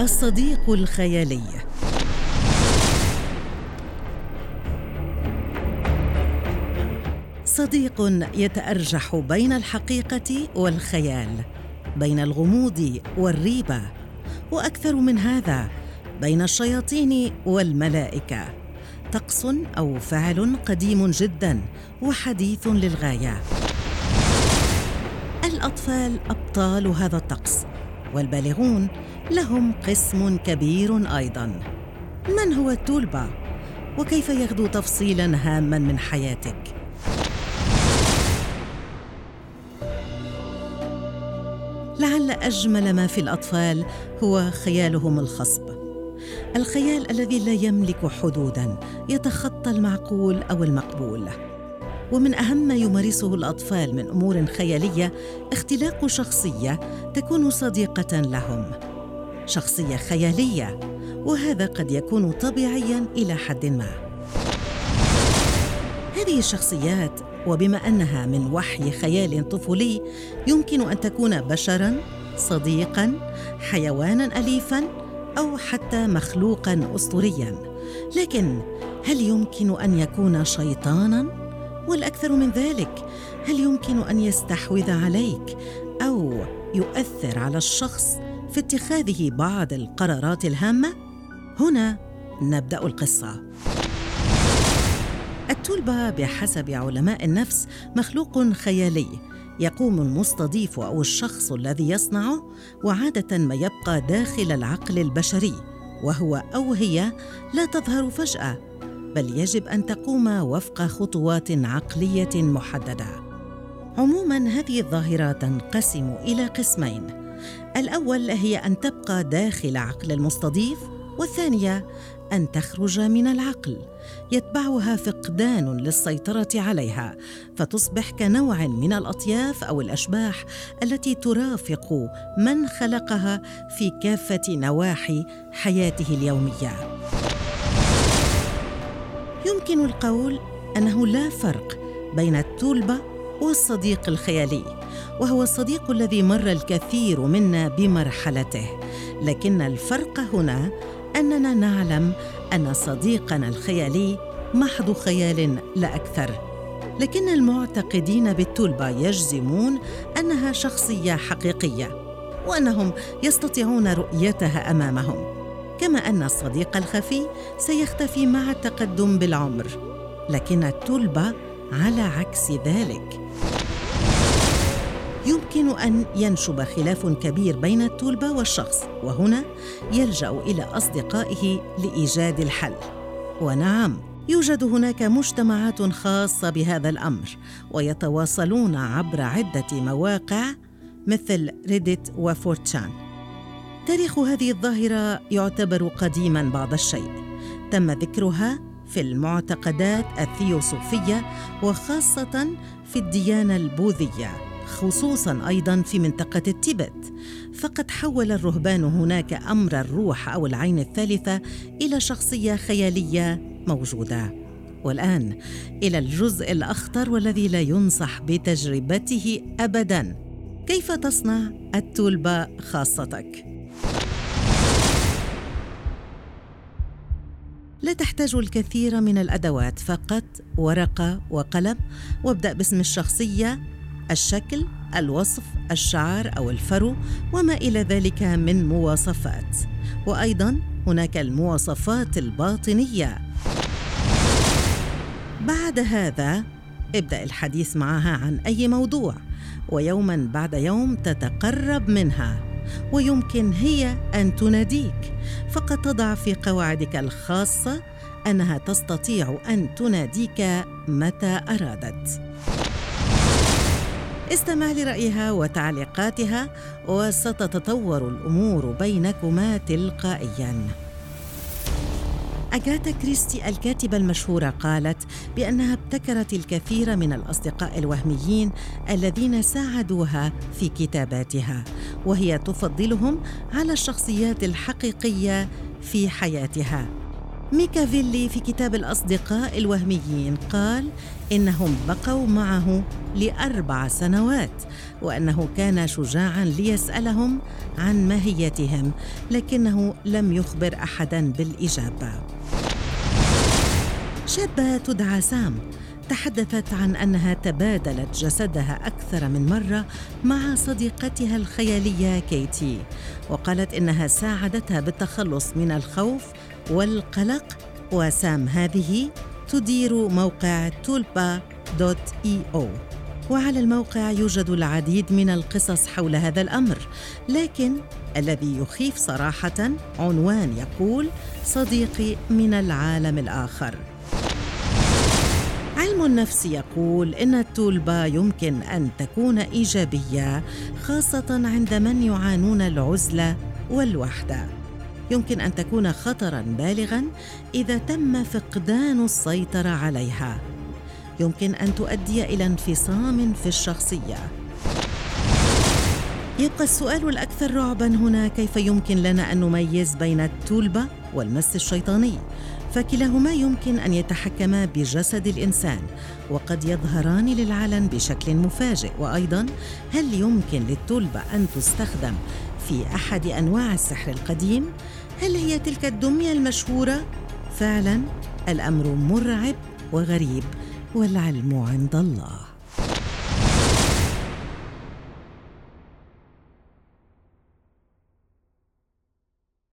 الصديق الخيالي. صديق يتأرجح بين الحقيقة والخيال بين الغموض والريبة وأكثر من هذا بين الشياطين والملائكة. طقس أو فعل قديم جدا وحديث للغاية. الأطفال أبطال هذا الطقس والبالغون لهم قسم كبير أيضا. من هو التولبا وكيف يغدو تفصيلا هاما من حياتك؟ لعل أجمل ما في الأطفال هو خيالهم الخصب. الخيال الذي لا يملك حدودا يتخطى المعقول أو المقبول. ومن أهم ما يمارسه الأطفال من أمور خيالية اختلاق شخصية تكون صديقة لهم. شخصية خيالية وهذا قد يكون طبيعيا إلى حد ما. هذه الشخصيات وبما أنها من وحي خيال طفولي يمكن أن تكون بشرا صديقا حيوانا اليفا أو حتى مخلوقا اسطوريا. لكن هل يمكن أن يكون شيطانا؟ والأكثر من ذلك هل يمكن أن يستحوذ عليك أو يؤثر على الشخص في اتخاذه بعض القرارات الهامة؟ هنا نبدأ القصة. التولبة بحسب علماء النفس مخلوق خيالي يقوم المستضيف أو الشخص الذي يصنعه وعادة ما يبقى داخل العقل البشري وهو أو هي لا تظهر فجأة بل يجب أن تقوم وفق خطوات عقلية محددة. عموما هذه الظاهرة تنقسم إلى قسمين الأول هي أن تبقى داخل عقل المستضيف والثانية أن تخرج من العقل. يتبعها فقدان للسيطرة عليها فتصبح كنوع من الأطياف أو الأشباح التي ترافق من خلقها في كافة نواحي حياته اليومية. يمكن القول أنه لا فرق بين التولبة والصديق الخيالي. وهو الصديق الذي مر الكثير منا بمرحلته. لكن الفرق هنا أننا نعلم أن صديقنا الخيالي محض خيال لا أكثر. لكن المعتقدين بالتلبة يجزمون أنها شخصية حقيقية وأنهم يستطيعون رؤيتها أمامهم. كما أن الصديق الخفي سيختفي مع التقدم بالعمر لكن التلبة على عكس ذلك. يمكن أن ينشب خلاف كبير بين التولبه والشخص وهنا يلجأ إلى أصدقائه لإيجاد الحل. ونعم يوجد هناك مجتمعات خاصة بهذا الأمر ويتواصلون عبر عدة مواقع مثل ريديت وفورتشان تاريخ هذه الظاهرة يعتبر قديما بعض الشيء. تم ذكرها في المعتقدات الثيوصوفية وخاصة في الديانة البوذية. خصوصا أيضا في منطقة التبت فقد حول الرهبان هناك أمر الروح أو العين الثالثة إلى شخصية خيالية موجودة. والآن إلى الجزء الأخطر والذي لا ينصح بتجربته ابدا. كيف تصنع التولبة خاصتك؟ لا تحتاج الكثير من الأدوات فقط ورقة وقلم. وابدأ باسم الشخصية الشكل الوصف الشعر أو الفرو وما إلى ذلك من مواصفات. وأيضا هناك المواصفات الباطنية. بعد هذا ابدأ الحديث معها عن أي موضوع ويوما بعد يوم تتقرب منها. ويمكن هي أن تناديك فقد تضع في قواعدك الخاصة أنها تستطيع أن تناديك متى أرادت. استمع لرأيها وتعليقاتها وستتطور الأمور بينكما تلقائياً. أجاتا كريستي الكاتبة المشهورة قالت بأنها ابتكرت الكثير من الأصدقاء الوهميين الذين ساعدوها في كتاباتها وهي تفضلهم على الشخصيات الحقيقية في حياتها ميكافيلي في كتاب الأصدقاء الوهميين قال إنهم بقوا معه لأربع سنوات وأنه كان شجاعا ليسألهم عن ماهيتهم لكنه لم يخبر أحدا بالإجابة. شابة تدعى سام. تحدثت عن أنها تبادلت جسدها أكثر من مرة مع صديقتها الخيالية كيتي وقالت إنها ساعدتها بالتخلص من الخوف والقلق. وسام هذه تدير موقع تولبا دوت اي أو وعلى الموقع يوجد العديد من القصص حول هذا الأمر لكن الذي يخيف صراحة عنوان يقول صديقي من العالم الآخر علم النفس يقول إن التولبا يمكن أن تكون إيجابية خاصة عند من يعانون العزلة والوحدة. يمكن أن تكون خطرا بالغا إذا تم فقدان السيطرة عليها. يمكن أن تؤدي إلى انفصام في الشخصية. يبقى السؤال الأكثر رعبا هنا كيف يمكن لنا أن نميز بين التولبه والمس الشيطاني؟ فكلاهما يمكن أن يتحكما بجسد الإنسان وقد يظهران للعلن بشكل مفاجئ. وأيضا هل يمكن للتلبه أن تستخدم في أحد أنواع السحر القديم؟ هل هي تلك الدمية المشهورة؟ فعلا الأمر مرعب وغريب والعلم عند الله.